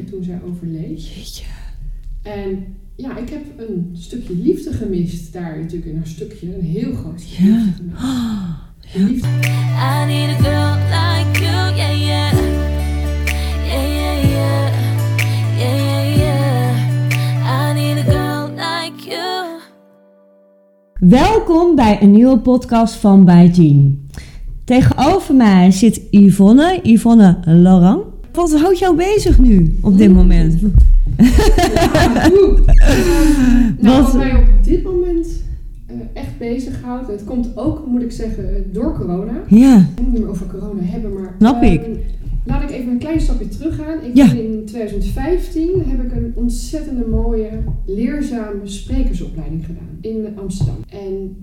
9 toen zij overleed. Jeetje. En ja, ik heb een stukje liefde gemist daar natuurlijk in haar stukje. Een heel groot stukje Ja. liefde gemist. Liefde I need a girl like you, yeah, yeah. Yeah, yeah, yeah. Yeah, yeah, yeah. I need a girl like you. Welkom bij een nieuwe podcast van Bij Jean. Tegenover mij zit Yvonne, Yvonne Laurent. Wat houdt jou bezig nu op dit moment? Ja, nou, Wat- mij op dit moment eh, echt bezighoudt, het komt ook, moet ik zeggen, eh, door corona. Ja, Ik moet niet meer over corona hebben, maar... Snap ehm, ik. Laat ik even een klein stapje teruggaan. Ik Ja. in 2015 heb ik een ontzettende mooie, leerzame sprekersopleiding gedaan in Amsterdam. En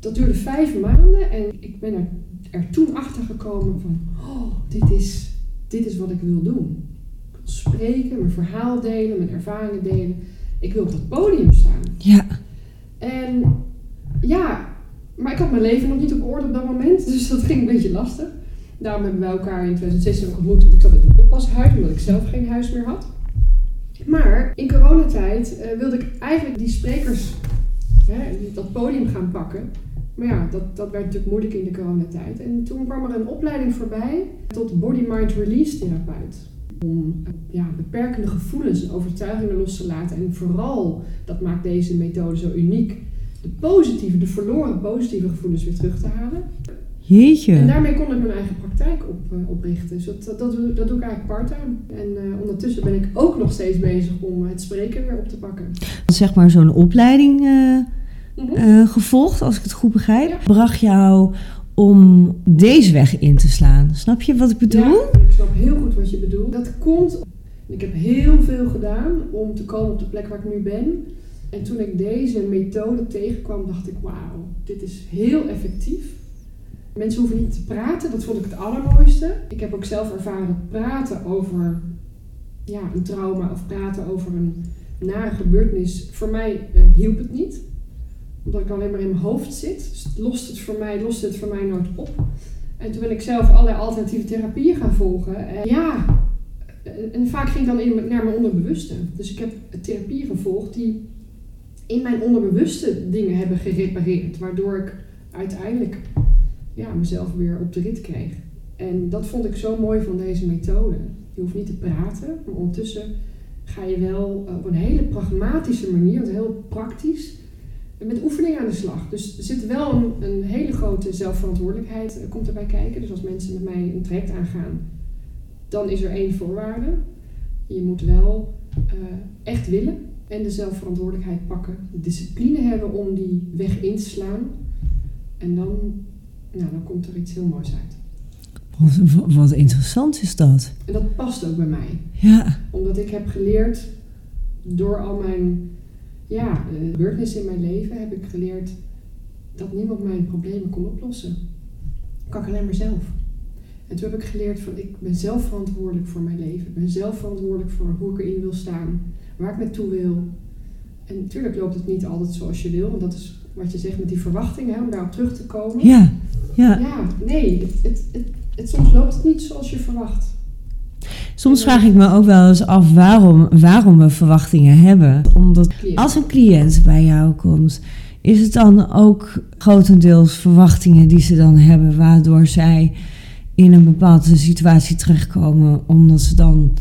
dat duurde vijf maanden en ik ben er, er toen achter gekomen van, oh, dit is, dit is wat ik wil doen. Ik wil spreken, mijn verhaal delen, mijn ervaringen delen. Ik wil op dat podium staan. ja. En ja, maar ik had mijn leven nog niet op orde op dat moment, dus dat ging een beetje lastig. Daarom hebben wij elkaar in 2016 ook ontmoet, ik zat in een oppashuis, omdat ik zelf geen huis meer had. Maar in coronatijd eh, wilde ik eigenlijk die sprekers, hè, dat podium gaan pakken. Maar ja, dat, dat werd natuurlijk moeilijk in de coronatijd. En toen kwam er een opleiding voorbij tot Body-Mind Release Therapeut. Om eh, ja, beperkende gevoelens en overtuigingen los te laten. En vooral, dat maakt deze methode zo uniek, de positieve, de verloren positieve gevoelens weer terug te halen. En Jeetje. daarmee kon ik mijn eigen praktijk op, eh, oprichten. Dus dat, dat, dat, doe, dat doe ik eigenlijk part-time. En eh, ondertussen ben ik ook nog steeds bezig om het spreken weer op te pakken. Zeg maar zo'n opleiding Mhm. eh, gevolgd, als ik het goed begrijp. Ja. Bracht jou om deze weg in te slaan. Snap je wat ik bedoel? Ja, ik snap heel goed wat je bedoelt. Dat komt. Ik heb heel veel gedaan om te komen op de plek waar ik nu ben. En toen ik deze methode tegenkwam, dacht ik: wauw, dit is heel effectief. Mensen hoeven niet te praten, dat vond ik het allermooiste. Ik heb ook zelf ervaren dat praten over ja, een trauma of praten over een nare gebeurtenis, voor mij eh, hielp het niet. Omdat ik alleen maar in mijn hoofd zit. Dus lost het voor mij, lost het voor mij nooit op. En toen ben ik zelf allerlei alternatieve therapieën gaan volgen. En ja, en- en vaak ging ik dan in, naar mijn onderbewuste. Dus ik heb therapieën gevolgd die in mijn onderbewuste dingen hebben gerepareerd. Waardoor ik uiteindelijk ja, mezelf weer op de rit kreeg. En dat vond ik zo mooi van deze methode. Je hoeft niet te praten, maar ondertussen ga je wel eh, op een hele pragmatische manier, heel praktisch, met oefeningen aan de slag. Dus er zit wel een, een hele grote zelfverantwoordelijkheid eh, komt erbij kijken. Dus als mensen met mij een traject aangaan, dan is er één voorwaarde. Je moet wel eh, echt willen en de zelfverantwoordelijkheid pakken. De discipline hebben om die weg in te slaan. En dan, nou, dan komt er iets heel moois uit. Wat, wat interessant is dat. En dat past ook bij mij. Ja. Omdat ik heb geleerd, door al mijn ja, eh, gebeurtenissen in mijn leven, heb ik geleerd dat niemand mijn problemen kon oplossen. Kan ik alleen maar zelf. En toen heb ik geleerd van ik ben zelf verantwoordelijk voor mijn leven. Ik ben zelf verantwoordelijk voor hoe ik erin wil staan, waar ik naartoe wil. En natuurlijk loopt het niet altijd zoals je wil, want dat is wat je zegt met die verwachtingen, om daarop terug te komen. Ja. Ja. Ja, nee, het, het, het- soms loopt het niet zoals je verwacht. Soms vraag ik me ook wel eens af waarom, waarom we verwachtingen hebben. Omdat als een cliënt bij jou komt, is het dan ook grotendeels verwachtingen die ze dan hebben, waardoor zij in een bepaalde situatie terechtkomen, omdat ze dan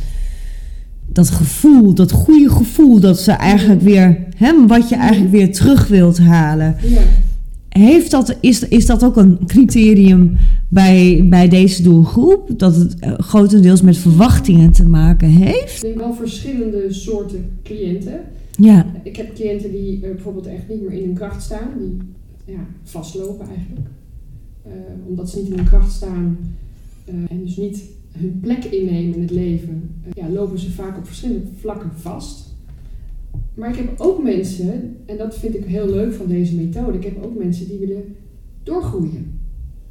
dat gevoel, dat goede gevoel dat ze eigenlijk weer, hè, wat je eigenlijk weer terug wilt halen, Ja. heeft dat, is, is dat ook een criterium bij, bij deze doelgroep? Dat het eh, grotendeels met verwachtingen te maken heeft? Ik denk wel verschillende soorten cliënten. Ja, Ik heb cliënten die eh, bijvoorbeeld echt niet meer in hun kracht staan, die ja, vastlopen eigenlijk. Eh, omdat ze niet in hun kracht staan en dus niet hun plek innemen in het leven, ja, lopen ze vaak op verschillende vlakken vast. Maar ik heb ook mensen, en dat vind ik heel leuk van deze methode, ik heb ook mensen die willen doorgroeien.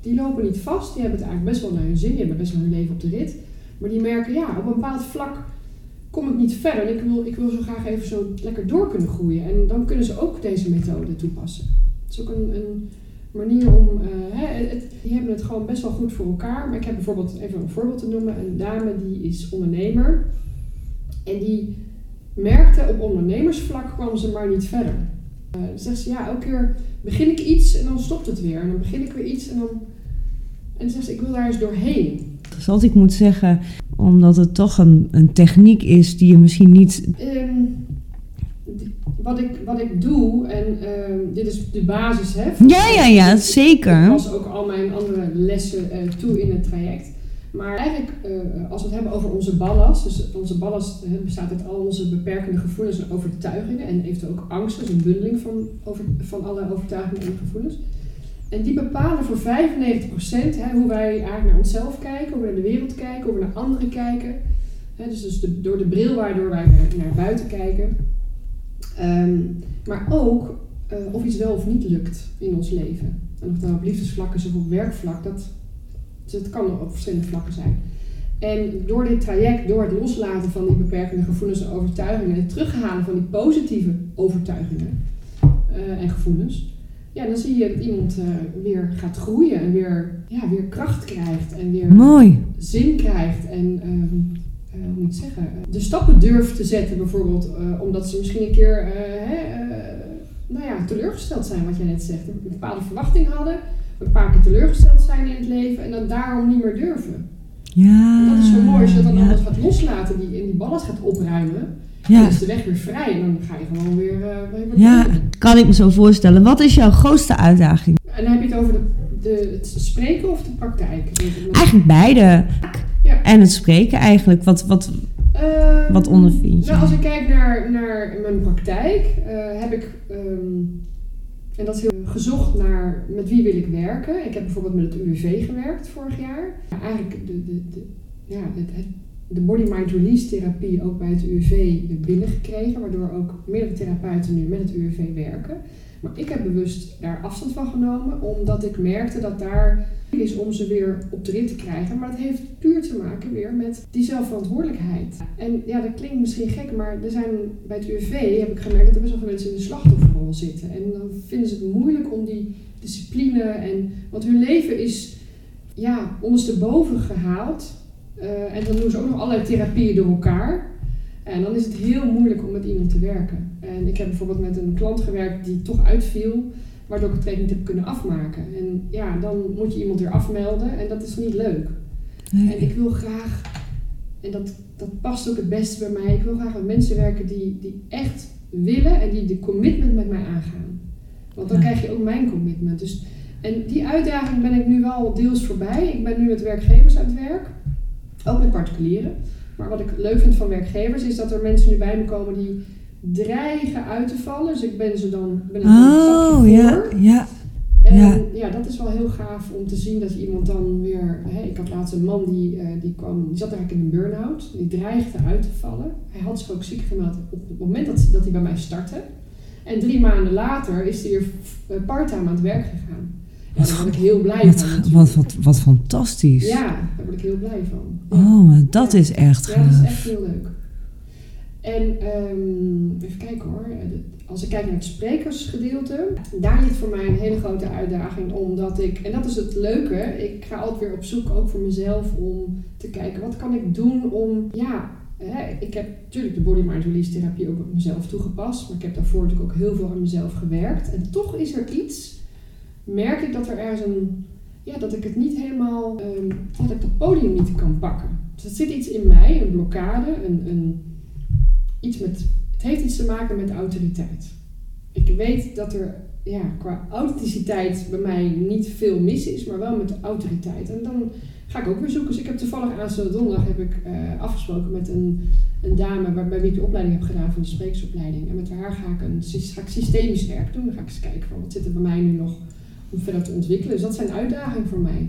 Die lopen niet vast, die hebben het eigenlijk best wel naar hun zin, die hebben best wel hun leven op de rit. Maar die merken, ja, op een bepaald vlak kom ik niet verder. En ik wil, ik wil zo graag even zo lekker door kunnen groeien. En dan kunnen ze ook deze methode toepassen. Het is ook een, een manier om... eh, hè, het, die hebben het gewoon best wel goed voor elkaar. Maar ik heb bijvoorbeeld, even een voorbeeld te noemen, een dame die is ondernemer. En die merkte op ondernemersvlak kwam ze maar niet verder. Eh, dan zegt ze, ja, elke keer begin ik iets en dan stopt het weer. En dan begin ik weer iets en dan... En zegt ze, ik wil daar eens doorheen. Zoals ik moet zeggen, omdat het toch een, een techniek is die je misschien niet. Ehm, wat, ik, wat ik doe, en ehm, dit is de basis, hè? van- Ja, ja, ja, Ik zeker. pas ook al mijn andere lessen eh, toe in het traject. Maar eigenlijk, eh, als we het hebben over onze ballast, dus onze ballast bestaat uit al onze beperkende gevoelens en overtuigingen en eventueel ook angsten, dus een bundeling van, over, van alle overtuigingen en gevoelens. En die bepalen voor 95% hè, hoe wij eigenlijk naar onszelf kijken, hoe we naar de wereld kijken, hoe we naar anderen kijken. Hè, dus dus de, door de bril waardoor wij naar, buiten kijken. Ehm, maar ook eh, of iets wel of niet lukt in ons leven. En of dat nou op liefdesvlak is of op werkvlak, dat, het kan op verschillende vlakken zijn. En door dit traject, door het loslaten van die beperkende gevoelens en overtuigingen, het terughalen van die positieve overtuigingen eh, en gevoelens, ja, dan zie je dat iemand eh, weer gaat groeien en weer, ja, weer kracht krijgt en weer Mooi. zin krijgt en ehm, eh, hoe moet ik zeggen, de stappen durft te zetten bijvoorbeeld, eh, omdat ze misschien een keer hè, nou ja, teleurgesteld zijn, wat jij net zegt. Een bepaalde verwachting hadden, een paar keer teleurgesteld zijn in het leven en dan daarom niet meer durven. Ja. En dat is zo mooi als je dat dan ja. allemaal gaat loslaten die, en die ballast gaat opruimen. Ja. Dan is de weg weer vrij en dan ga je gewoon weer, eh Ja, doen. kan ik me zo voorstellen. Wat is jouw grootste uitdaging? En dan heb je het over de, de, het spreken of de praktijk? Eigenlijk beide. Ja. En het spreken eigenlijk. Wat, wat, Ehm, Wat ondervind je? Nou, als ik kijk naar, naar mijn praktijk, eh, heb ik, ehm, en dat is heel gezocht naar met wie wil ik werken. Ik heb bijvoorbeeld met het UWV gewerkt vorig jaar. Ja, eigenlijk de, de, de, ja, het, het, de body-mind-release therapie ook bij het UWV binnengekregen, waardoor ook meerdere therapeuten nu met het UWV werken. Maar ik heb bewust daar afstand van genomen, omdat ik merkte dat daar is om ze weer op de rit te krijgen. Maar dat heeft puur te maken weer met die zelfverantwoordelijkheid. En ja, dat klinkt misschien gek, maar er zijn bij het UWV heb ik gemerkt dat er best wel veel mensen in de slachtofferrol zitten. En dan vinden ze het moeilijk om die discipline en want hun leven is ja, ondersteboven gehaald. Eh, en dan doen ze ook nog allerlei therapieën door elkaar. En dan is het heel moeilijk om met iemand te werken. En ik heb bijvoorbeeld met een klant gewerkt die toch uitviel, waardoor ik het traject niet heb kunnen afmaken. En ja, dan moet je iemand weer afmelden en dat is niet leuk. En ik wil graag, en dat, dat past ook het beste bij mij, ik wil graag met mensen werken die, die echt willen en die de commitment met mij aangaan. Want dan Ja. krijg je ook mijn commitment. Dus, en die uitdaging ben ik nu wel deels voorbij. Ik ben nu met werkgevers aan het werk, ook met particulieren. Maar wat ik leuk vind van werkgevers is dat er mensen nu bij me komen die dreigen uit te vallen. Dus ik ben ze dan ben ik dan een Oh, ja, voor. ja. En Ja. ja. dat is wel heel gaaf om te zien dat je iemand dan weer. Hè, ik had laatst een man die, eh, die kwam, die zat eigenlijk in een burn-out. Die dreigde uit te vallen. Hij had zich ook ziek gemeld op het moment dat, dat hij bij mij startte. En drie maanden later is hij weer eh, part-time aan het werk gegaan. Ja, daar word ik heel blij Wat, van. wat, wat, wat fantastisch. Ja, daar word ik heel blij van. Ja. Oh, maar dat is echt Ja, dat is gaaf. echt heel leuk. En ehm, even kijken hoor. Eh, Als ik kijk naar het sprekersgedeelte, daar ligt voor mij een hele grote uitdaging. Omdat ik, en dat is het leuke, ik ga altijd weer op zoek, ook voor mezelf, om te kijken wat kan ik doen om, ja, hè, ik heb natuurlijk de body mind release therapie ook op mezelf toegepast. Maar ik heb daarvoor natuurlijk ook heel veel aan mezelf gewerkt. En toch is er iets, merk ik dat er ergens een, ja, dat ik het niet helemaal, ehm, dat ik het podium niet kan pakken. Dus er zit iets in mij, een blokkade, een, een, iets met, het heeft iets te maken met autoriteit. Ik weet dat er ja, qua authenticiteit bij mij niet veel mis is, maar wel met autoriteit. En dan ga ik ook weer zoeken. Dus ik heb toevallig aanstaande donderdag heb ik eh, afgesproken met een, een dame waar, bij wie ik de opleiding heb gedaan van de spreeksopleiding. En met haar ga ik, een, ga ik systemisch werk doen. Dan ga ik eens kijken van wat zit er bij mij nu nog om verder te ontwikkelen. Dus dat zijn uitdagingen voor mij.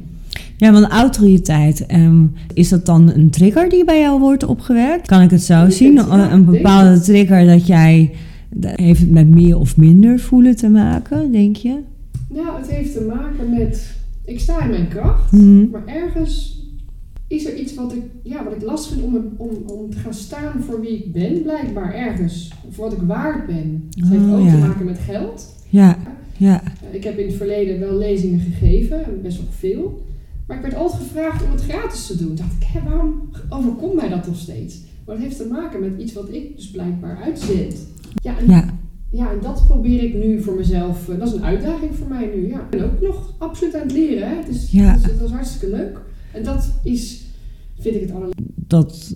Ja, want autoriteit, ehm, is dat dan een trigger die bij jou wordt opgewerkt? Kan ik het zo Ik zien? ja, een bepaalde trigger dat jij, dat heeft het met meer of minder voelen te maken, denk je? Nou, het heeft te maken met. Ik sta in mijn kracht, Mhm. maar ergens is er iets wat ik, ja, wat ik lastig vind om, om, om te gaan staan voor wie ik ben, blijkbaar ergens. Voor wat ik waard ben. Het heeft Oh, ook ja. te maken met geld. Ja, ja. Eh, Ik heb in het verleden wel lezingen gegeven, best wel veel. Maar ik werd altijd gevraagd om het gratis te doen. Toen dacht ik, hé, waarom overkomt mij dat nog steeds? Maar dat heeft te maken met iets wat ik dus blijkbaar uitzend. Ja, en, Ja, ja, en dat probeer ik nu voor mezelf. eh, Dat is een uitdaging voor mij nu. Ja. Ik ben ook nog absoluut aan het leren. Hè. Ja. is, dat is hartstikke leuk. En dat is, vind ik het allerleukste. dat,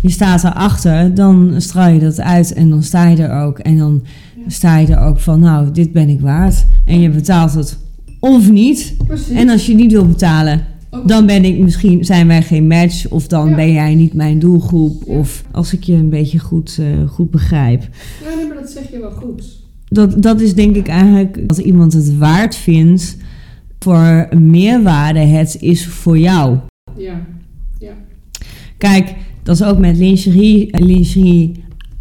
je staat erachter, dan straal je dat uit en dan sta je er ook. En dan. Sta je er ook van, nou, dit ben ik waard. En je betaalt het of niet. Precies. En als je niet wil betalen, dan ben ik misschien, zijn wij geen match. Of dan Ja. ben jij niet mijn doelgroep. Ja. Of als ik je een beetje goed, eh, goed begrijp. Ja, nee, maar dat zeg je wel goed. Dat, dat is denk ik eigenlijk als iemand het waard vindt voor meerwaarde het is voor jou. Ja. Kijk, dat is ook met lingerie, lingerie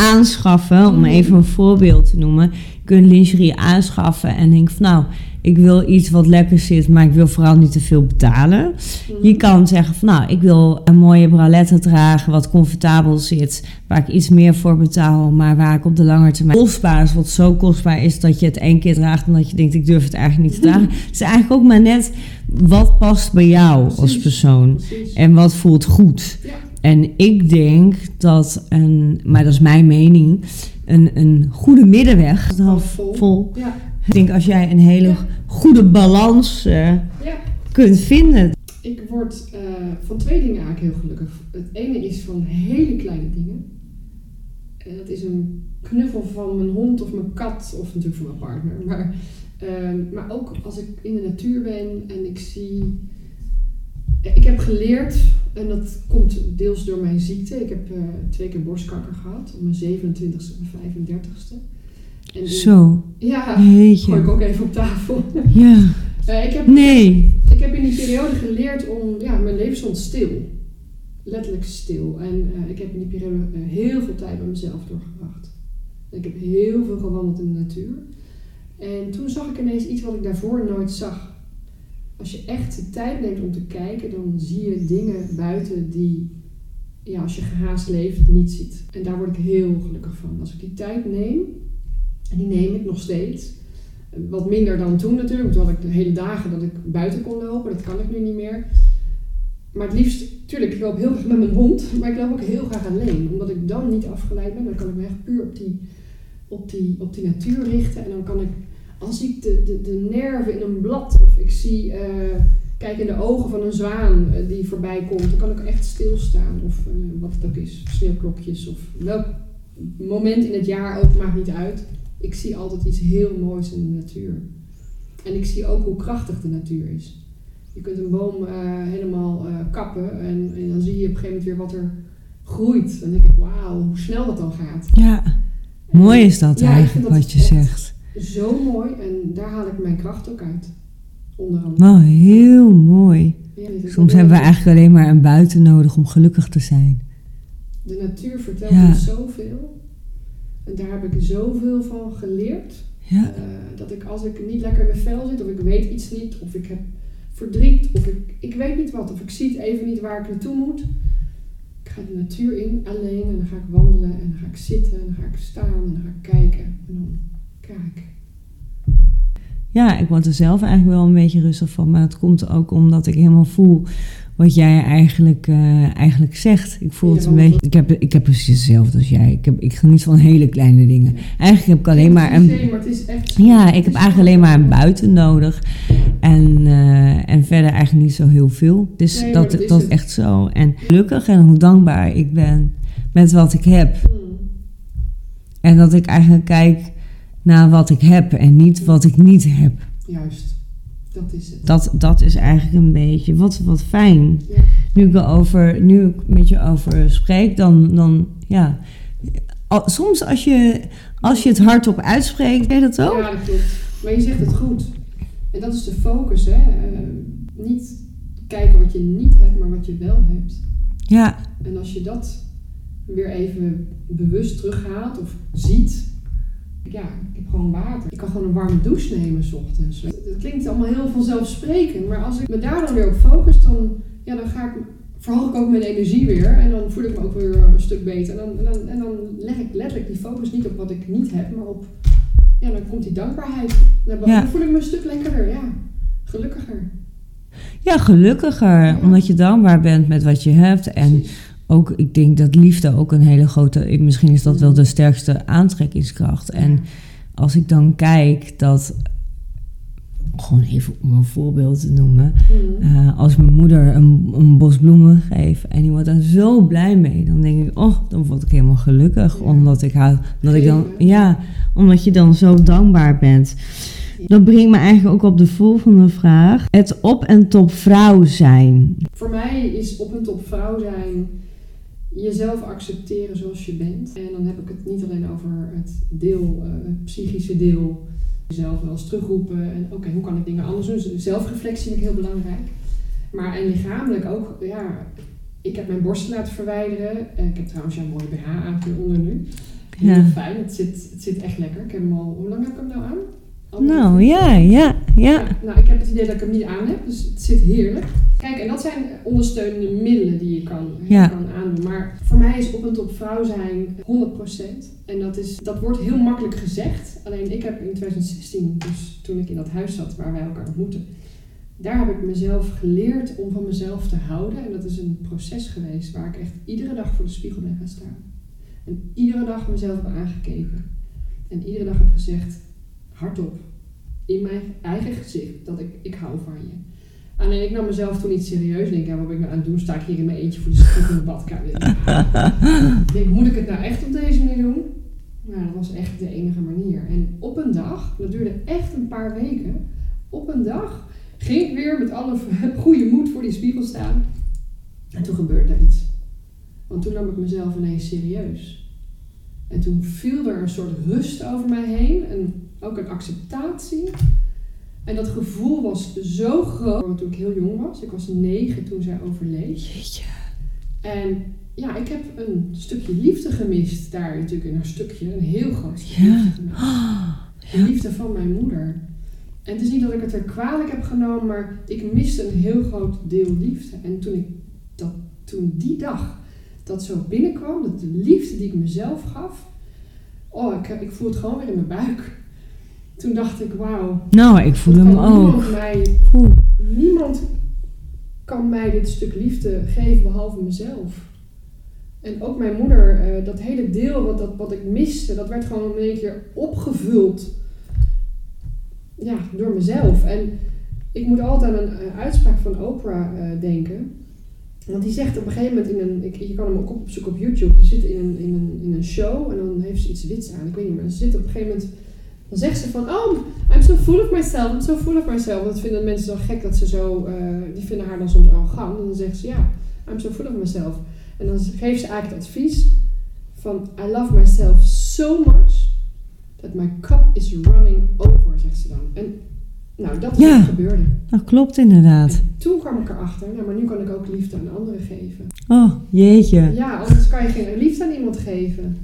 aanschaffen, om Mhm. even een voorbeeld te noemen. Je kunt lingerie aanschaffen en denk van nou, ik wil iets wat lekker zit, maar ik wil vooral niet te veel betalen. Mhm. Je kan zeggen van nou, ik wil een mooie braletten dragen wat comfortabel zit, waar ik iets meer voor betaal, maar waar ik op de lange termijn kostbaar is, wat zo kostbaar is dat je het één keer draagt en dat je denkt ik durf het eigenlijk niet te dragen. Het is eigenlijk ook maar net wat past bij jou als persoon en wat voelt goed. En ik denk dat een, maar dat is mijn mening, een, een goede middenweg, half vol. vol. Ja. Ik denk als jij een hele Ja. goede balans eh, ja. kunt vinden. Ik word eh, van twee dingen eigenlijk heel gelukkig. Het ene is van hele kleine dingen. En dat is een knuffel van mijn hond of mijn kat, of natuurlijk van mijn partner. Maar, ehm, maar ook als ik in de natuur ben en ik zie. Ik heb geleerd, en dat komt deels door mijn ziekte. Ik heb eh, twee keer borstkanker gehad, op mijn 27ste en 35ste. En in- Zo, Ja, gooi ik ook even op tafel. Ja, Eh, ik heb nee. ik heb in die periode geleerd om, ja, mijn leven stond stil. Letterlijk stil. En eh, ik heb in die periode heel veel tijd bij mezelf doorgebracht. Ik heb heel veel gewandeld in de natuur. En toen zag ik ineens iets wat ik daarvoor nooit zag. Als je echt de tijd neemt om te kijken, dan zie je dingen buiten die, ja, als je gehaast leeft, niet ziet. En daar word ik heel gelukkig van. Als ik die tijd neem, en die neem ik nog steeds, wat minder dan toen natuurlijk, want ik de hele dagen dat ik buiten kon lopen. Dat kan ik nu niet meer. Maar het liefst, tuurlijk, ik loop heel graag met mijn hond, maar ik loop ook heel graag alleen. Omdat ik dan niet afgeleid ben, dan kan ik me echt puur op die, op die, op die natuur richten. En dan kan ik, als zie ik de, de, de nerven in een blad, of ik zie, eh, kijk in de ogen van een zwaan eh, die voorbij komt, dan kan ik echt stilstaan. Of eh, wat het ook is, sneeuwklokjes, of welk moment in het jaar ook, maakt niet uit. Ik zie altijd iets heel moois in de natuur. En ik zie ook hoe krachtig de natuur is. Je kunt een boom helemaal kappen en, en dan zie je op een gegeven moment weer wat er groeit. Dan denk ik, wauw, hoe snel dat dan gaat. Ja, mooi is dat Ja, eigenlijk wat je zegt. Zo mooi en daar haal ik mijn kracht ook uit. Onder andere. Wel heel mooi. Ja, Soms hebben we eigenlijk alleen maar een buiten nodig om gelukkig te zijn. De natuur vertelt Ja. me zoveel. En daar heb ik zoveel van geleerd. Ja, Eh, dat ik als ik niet lekker in mijn vel zit, of ik weet iets niet, of ik heb verdriet, of ik, ik weet niet wat, of ik zie het even niet waar ik naartoe moet. Ik ga de natuur in alleen en dan ga ik wandelen en dan ga ik zitten en dan ga ik staan en dan ga ik kijken en dan ja, ik word er zelf eigenlijk wel een beetje rustig van. Maar dat komt ook omdat ik helemaal voel wat jij eigenlijk, eh, eigenlijk zegt. Ik voel het een beetje. Ik heb, ik heb precies hetzelfde als jij. Ik, heb, ik geniet van hele kleine dingen. Eigenlijk heb ik alleen maar een. Ja, ik heb eigenlijk alleen maar een buiten nodig. En, eh, en verder eigenlijk niet zo heel veel. Dus Nee, dat, dat is dat echt zo. En gelukkig en hoe dankbaar ik ben met wat ik heb. Hmm. En dat ik eigenlijk kijk naar wat ik heb en niet wat ik niet heb. Juist, dat is het. Dat, dat is eigenlijk een beetje wat, wat fijn. Ja. Nu ik, er over, nu ik met je over spreek, dan, dan ja. Soms als je, als je het hardop uitspreekt, weet je dat ook? Ja, dat klopt. Maar je zegt het goed. En dat is de focus, hè. Eh, niet kijken wat je niet hebt, maar wat je wel hebt. Ja, En als je dat weer even bewust terughaalt of ziet. Ja, ik heb gewoon water. Ik kan gewoon een warme douche nemen s ochtends. Het klinkt allemaal heel vanzelfsprekend. Maar als ik me daar dan weer op focus, dan, ja, dan ga ik, verhoog ik ook mijn energie weer. En dan voel ik me ook weer een stuk beter. En dan, en dan, en dan leg ik letterlijk die focus niet op wat ik niet heb, maar op... Ja, dan komt die dankbaarheid. Dan, Ja. voel ik me een stuk lekkerder, ja. Gelukkiger. ja gelukkiger. Ja. Omdat je dankbaar bent met wat je hebt. En Precies. Ook, ik denk dat liefde ook een hele grote, misschien is dat wel Mm. de sterkste aantrekkingskracht. En als ik dan kijk dat, gewoon even om een voorbeeld te noemen, Mhm. eh, als mijn moeder een, een bos bloemen geeft en die wordt daar zo blij mee, dan denk ik, oh, dan word ik helemaal gelukkig. Omdat ik haar, dat ik dan, ja, omdat je dan zo dankbaar bent. Dat brengt me eigenlijk ook op de volgende vraag. Het op en top vrouw zijn. Voor mij is op en top vrouw zijn jezelf accepteren zoals je bent. En dan heb ik het niet alleen over het deel, eh, het psychische deel. Jezelf wel eens terugroepen. En oké, hoe kan ik dingen anders doen? Dus zelfreflectie vind ik heel belangrijk. Maar en lichamelijk ook, ja. Ik heb mijn borsten laten verwijderen. Eh, Ik heb trouwens jouw mooie BH aan onder nu. Heel Ja. fijn, het zit, het zit echt lekker. Ik heb hem al, hoe lang heb ik hem nou aan? Anderhalf Nou ja, ja, ja. Nou, ik heb het idee dat ik hem niet aan heb, dus het zit heerlijk. Kijk, en dat zijn ondersteunende middelen die je kan, Ja. kan aandoen. Maar voor mij is op en top vrouw zijn 100%. En dat, is, dat wordt heel makkelijk gezegd. Alleen ik heb in 2016, dus toen ik in dat huis zat waar wij elkaar ontmoetten, daar heb ik mezelf geleerd om van mezelf te houden. En dat is een proces geweest waar ik echt iedere dag voor de spiegel ben gaan staan. En iedere dag mezelf heb aangekeken. En iedere dag heb gezegd, hardop, in mijn eigen gezicht, dat ik, ik hou van je. Alleen ik nam mezelf toen niet serieus. Denk, ja, wat ben ik nou aan het doen? Sta ik hier in mijn eentje voor de spiegel in de badkamer? Ik denk, moet ik het nou echt op deze manier doen? Nou, dat was echt de enige manier. En op een dag, dat duurde echt een paar weken, op een dag ging ik weer met alle goede moed voor die spiegel staan. En toen gebeurde er iets. Want toen nam ik mezelf ineens serieus. En toen viel er een soort rust over mij heen. En ook een acceptatie. En dat gevoel was zo groot toen ik heel jong was. Ik was negen toen zij overleed. Jeetje. En ja, ik heb een stukje liefde gemist. Daar natuurlijk in haar stukje. Een heel groot stukje Ja. liefde gemist. De liefde van mijn moeder. En het is niet dat ik het er kwalijk heb genomen, maar ik miste een heel groot deel liefde. En toen, ik dat, toen die dag dat zo binnenkwam, dat de liefde die ik mezelf gaf, oh, ik, ik voel het gewoon weer in mijn buik. Toen dacht ik, wauw, Nou, ik voel hem ook. niemand mij, Oeh. niemand kan mij dit stuk liefde geven behalve mezelf. En ook mijn moeder, eh, dat hele deel wat, dat, wat ik miste, dat werd gewoon in één keer opgevuld. Ja, door mezelf. En ik moet altijd aan een eh, uitspraak van Oprah eh, denken. Want die zegt op een gegeven moment in een. Ik, je kan hem ook opzoeken op YouTube. Ze zit in een, in, een, in een show en dan heeft ze iets wits aan. Ik weet niet meer. Ze zit op een gegeven moment. Dan zegt ze van. Oh, I'm so full of myself. I'm so full of myself. Dat vinden mensen dan gek dat ze zo. eh, die vinden haar dan soms arrogant. En dan zegt ze ja. I'm so full of myself. En dan geeft ze eigenlijk het advies van I love myself so much that my cup is running over, zegt ze dan. En nou, dat is Ja. wat gebeurde. Dat klopt inderdaad. En toen kwam ik erachter, nou, maar nu kan ik ook liefde aan anderen geven. Oh, jeetje. Ja, anders kan je geen liefde aan iemand geven.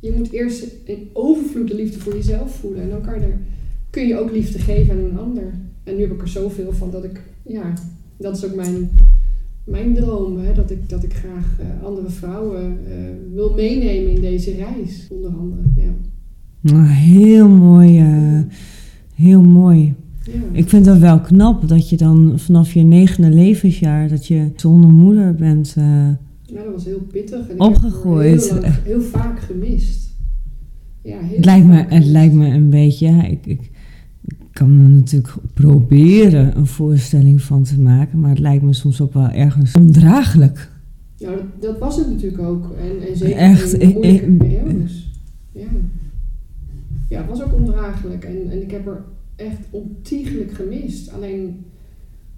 Je moet eerst in overvloed de liefde voor jezelf voelen. En dan kan je er, kun je ook liefde geven aan een ander. En nu heb ik er zoveel van dat ik, ja, dat is ook mijn, mijn droom. Hè, dat, ik, dat ik graag eh, andere vrouwen eh, wil meenemen in deze reis, onder andere. Ja. Nou, heel mooi. eh, heel mooi. Ja. Ik vind het wel knap dat je dan vanaf je negende levensjaar, dat je zonder moeder bent. eh, Ja, dat was heel pittig. En ik Opgegooid. Heb haar heel, lang- heel vaak gemist. Ja, heel het, lijkt me, het lijkt me een beetje, ja, ik, ik, kan me natuurlijk proberen een voorstelling van te maken, maar het lijkt me soms ook wel ergens ondraaglijk. Ja, dat, dat was het natuurlijk ook. En, en zeker Echt, in moeilijke periodes. Ja. ja, het was ook ondraaglijk. En, en ik heb er echt ontiegelijk gemist. Alleen,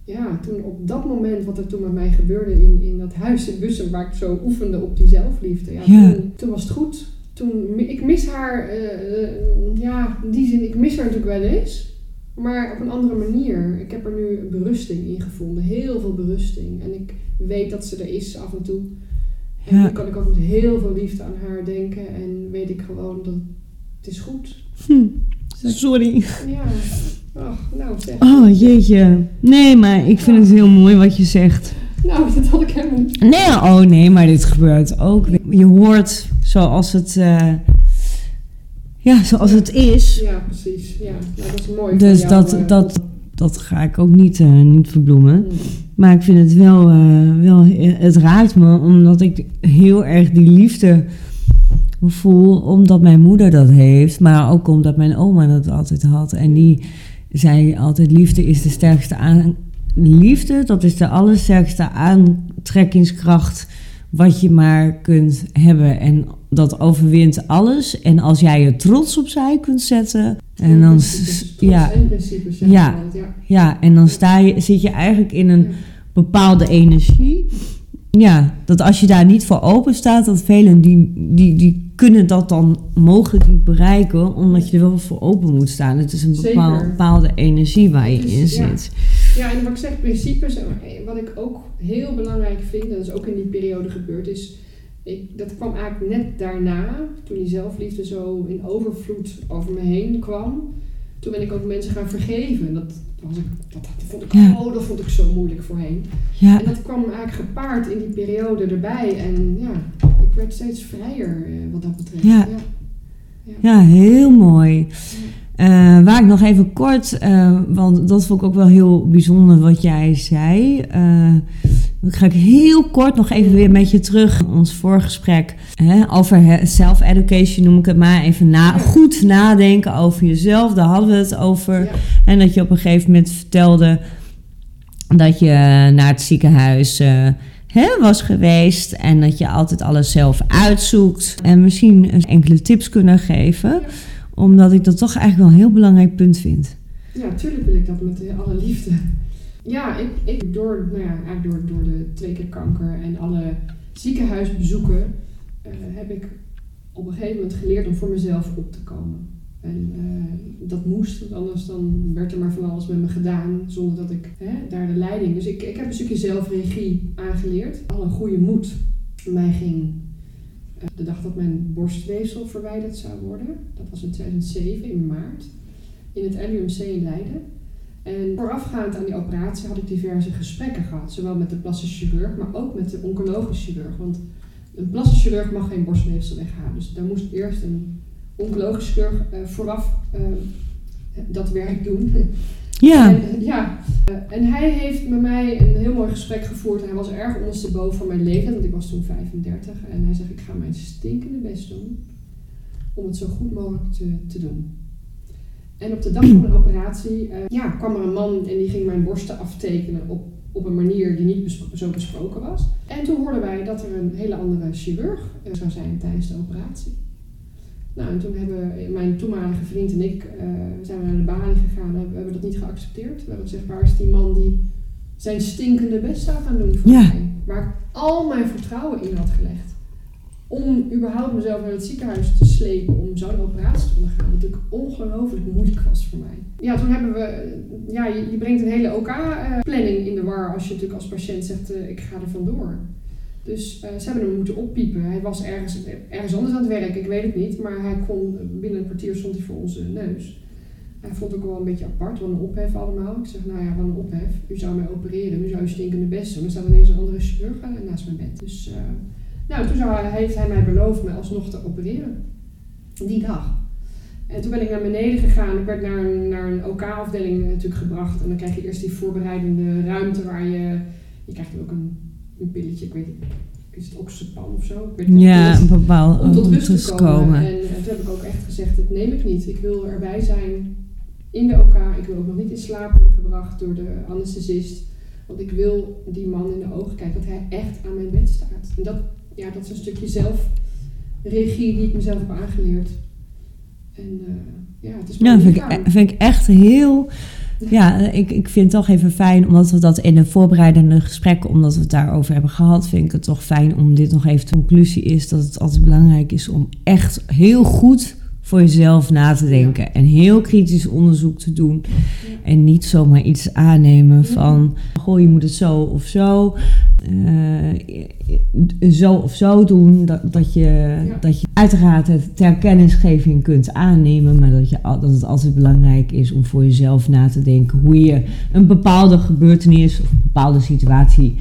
ja, toen op dat moment wat er toen met mij gebeurde in, in dat huis in Bussen, waar ik zo oefende op die zelfliefde. Ja, Ja. Toen, toen was het goed. Toen, ik mis haar, eh, eh, ja, in die zin, ik mis haar natuurlijk wel eens. Maar op een andere manier. Ik heb er nu een berusting in gevonden. Heel veel berusting. En ik weet dat ze er is af en toe. En Ja. dan kan ik ook met heel veel liefde aan haar denken. En weet ik gewoon dat het is goed. Hm, sorry. Ja. Ach, nou zeg. Oh jeetje. Nee, maar ik vind het heel mooi wat je zegt. Nou, dat had ik helemaal niet. Nee, oh nee, maar dit gebeurt ook. Je hoort zoals het, eh, ja, zoals het is. Ja, precies. Ja, nou, dat is mooi. Dus jou, dat, eh, dat dat ga ik ook niet, eh, niet verbloemen. Mm. Maar ik vind het wel, wel, het raakt me omdat ik heel erg die liefde voel, omdat mijn moeder dat heeft, maar ook omdat mijn oma dat altijd had. En die zei altijd: liefde is de sterkste aan. Liefde, dat is de allersterkste aantrekkingskracht wat je maar kunt hebben. En dat overwint alles. En als jij er trots opzij kunt zetten. En dan, ja, Ja. ja. en dan sta je, zit je eigenlijk in een bepaalde energie. Ja, dat als je daar niet voor open staat, dat velen die, die, die kunnen dat dan mogelijk niet bereiken, omdat je er wel voor open moet staan. Het is een Zeker. bepaal- bepaalde energie waar je is- in zit. Ja, en wat ik zeg, principes, en wat ik ook heel belangrijk vind, en dat is ook in die periode gebeurd, is, ik, dat kwam eigenlijk net daarna, toen die zelfliefde zo in overvloed over me heen kwam. Toen ben ik ook mensen gaan vergeven. Dat, was ik, dat, dat vond ik, Ja. oh, dat vond ik zo moeilijk voorheen. Ja, En dat kwam eigenlijk gepaard in die periode erbij. En ja, ik werd steeds vrijer eh, wat dat betreft. Ja. ja heel mooi. Eh, waar ik nog even kort, eh, want dat vond ik ook wel heel bijzonder wat jij zei. Eh, dan ga ik heel kort nog even weer met je terug. Ons voorgesprek hè, over self-education noem ik het maar. Even na, goed nadenken over jezelf. Daar hadden we het over. Ja. En dat je op een gegeven moment vertelde dat je naar het ziekenhuis eh, hè, was geweest. En dat je altijd alles zelf uitzoekt. En misschien enkele tips kunnen geven. Omdat ik dat toch eigenlijk wel een heel belangrijk punt vind. Ja, tuurlijk wil ik dat met alle liefde. Ja, ik, ik door, nou ja, eigenlijk door, door de twee keer kanker en alle ziekenhuisbezoeken eh, heb ik op een gegeven moment geleerd om voor mezelf op te komen. En eh, dat moest, want anders dan werd er maar van alles met me gedaan zonder dat ik hè, daar de leiding. Dus ik, ik heb een stukje zelfregie aangeleerd. Al een goede moed mij ging eh, de dag dat mijn borstweefsel verwijderd zou worden. Dat was in 2007 in maart in het LUMC in Leiden. En voorafgaand aan die operatie had ik diverse gesprekken gehad. Zowel met de plastisch chirurg, maar ook met de oncologisch chirurg. Want een plastisch chirurg mag geen borstweefsel weghalen. Dus daar moest eerst een oncologisch chirurg eh, vooraf eh, dat werk doen. Ja, En, ja. Eh, en hij heeft met mij een heel mooi gesprek gevoerd. Hij was erg ondersteboven van mijn leeftijd, want ik was toen 35. En hij zegt, ik ga mijn stinkende best doen om het zo goed mogelijk te, te doen. En op de dag van de operatie eh, ja, kwam er een man en die ging mijn borsten aftekenen op, op een manier die niet zo besproken was. En toen hoorden wij dat er een hele andere chirurg eh, zou zijn tijdens de operatie. Nou, en toen hebben mijn toenmalige vriend en ik eh, zijn we naar de balie gegaan. We hebben dat niet geaccepteerd. We hebben gezegd, waar is die man die zijn stinkende best zou gaan doen voor Ja. mij? Waar ik al mijn vertrouwen in had gelegd. Om überhaupt mezelf naar het ziekenhuis te slepen om zo'n operatie te ondergaan. Natuurlijk ongelooflijk moeilijk was voor mij. Ja, toen hebben we... eh, Ja, je, brengt een hele OK-planning in de war als je natuurlijk als patiënt zegt, eh, ik ga er vandoor. Dus eh, ze hebben hem moeten oppiepen. Hij was ergens, ergens anders aan het werk, ik weet het niet. Maar hij kon, binnen een kwartier stond hij voor onze neus. Hij vond het ook wel een beetje apart, wat een ophef allemaal. Ik zeg, nou ja, wat een ophef. U zou mij opereren, u zou je stinkende best doen. Er staat ineens een andere chirurg eh, naast mijn bed. Dus, eh, nou, toen zou hij, heeft hij mij beloofd me alsnog te opereren. Die dag. En toen ben ik naar beneden gegaan. Ik werd naar een, naar een OK-afdeling natuurlijk gebracht. En dan krijg je eerst die voorbereidende ruimte waar je... Je krijgt ook een, een pilletje, ik weet niet, is het oxypan of zo? Ik weet niet. ja, een bepaald om tot om rust te komen. En, eh, toen heb ik ook echt gezegd, dat neem ik niet. Ik wil erbij zijn in de OK. Ik wil ook nog niet in slaap worden gebracht door de anesthesist. Want ik wil die man in de ogen kijken, dat hij echt aan mijn bed staat. En dat, ja, dat is een stukje zelfregie die ik mezelf heb aangeleerd. En eh, ja, het is Ja, vind ik, e- vind ik echt heel. Ja, ik, ik vind het toch even fijn, omdat we dat in de voorbereidende gesprekken, omdat we het daarover hebben gehad, vind ik het toch fijn om dit nog even. De conclusie is dat het altijd belangrijk is om echt heel goed voor jezelf na te denken en heel kritisch onderzoek te doen. En niet zomaar iets aannemen van, goh, je moet het zo of zo, eh, zo of zo doen. Dat, dat, je, dat je uiteraard het ter kennisgeving kunt aannemen, maar dat, je, al- dat het altijd belangrijk is om voor jezelf na te denken hoe je een bepaalde gebeurtenis of een bepaalde situatie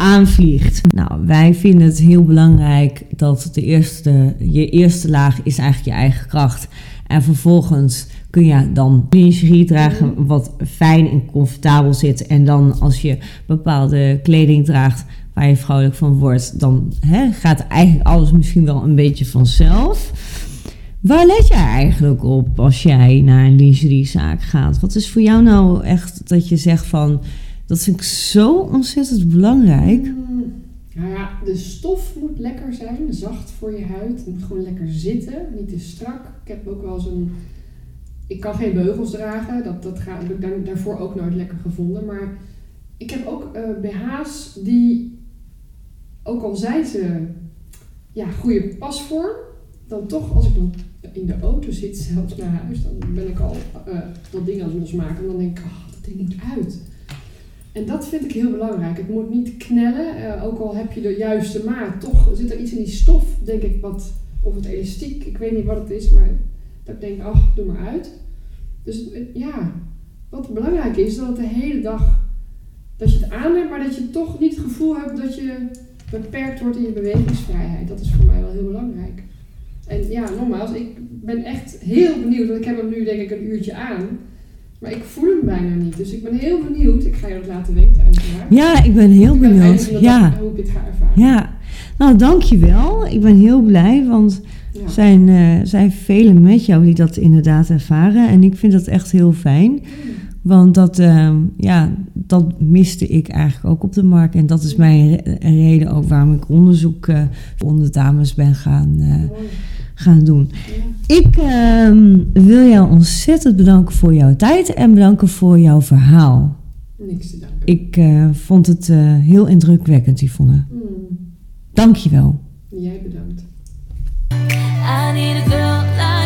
aanvliegt. Nou, wij vinden het heel belangrijk dat de eerste, je eerste laag is eigenlijk je eigen kracht. En vervolgens kun je dan lingerie dragen wat fijn en comfortabel zit. En dan als je bepaalde kleding draagt waar je vrouwelijk van wordt, dan hè, gaat eigenlijk alles misschien wel een beetje vanzelf. Waar let jij eigenlijk op als jij naar een lingeriezaak gaat? Wat is voor jou nou echt dat je zegt van, dat vind ik zo ontzettend belangrijk. Mm, Nou ja, de stof moet lekker zijn, zacht voor je huid. Het moet gewoon lekker zitten, niet te strak. Ik heb ook wel zo'n... Ik kan geen beugels dragen, dat, dat ga, heb ik daar, daarvoor ook nooit lekker gevonden. Maar ik heb ook eh, BH's die, ook al zijn ze ja, goede pasvorm, dan toch als ik dan in de auto zit, zelfs naar huis, dan ben ik al eh, dat ding aan het losmaken. En dan denk ik, oh, dat ding moet uit. En dat vind ik heel belangrijk. Het moet niet knellen, eh, ook al heb je de juiste maat. Toch zit er iets in die stof, denk ik, wat, of het elastiek, ik weet niet wat het is, maar dat ik denk, ach, doe maar uit. Dus het- ja, wat belangrijk is, dat het de hele dag, dat je het aan hebt, maar dat je toch niet het gevoel hebt dat je beperkt wordt in je bewegingsvrijheid. Dat is voor mij wel heel belangrijk. En ja, nogmaals, ik ben echt heel benieuwd, want ik heb hem nu denk ik een uurtje aan. Maar ik voel hem bijna niet. Dus ik ben heel benieuwd. Ik ga je dat laten weten uiteraard. Ja, ik ben heel Ik ben benieuwd. Ja, hoe ik dit ga ervaren. ja. Nou, dankjewel. Ik ben heel blij, want Ja. er zijn, eh, zijn velen met jou die dat inderdaad ervaren. En ik vind dat echt heel fijn. Want dat, ehm, ja, dat miste ik eigenlijk ook op de markt. En dat is mijn re- reden ook waarom ik onderzoek eh onder dames ben gaan, eh. Gaan doen. Ja. Ik ehm, wil jou ontzettend bedanken voor jouw tijd en bedanken voor jouw verhaal. Niks te danken. Ik eh, vond het eh, heel indrukwekkend, Yvonne. Hmm. Dank je wel. Jij bedankt. I need a girl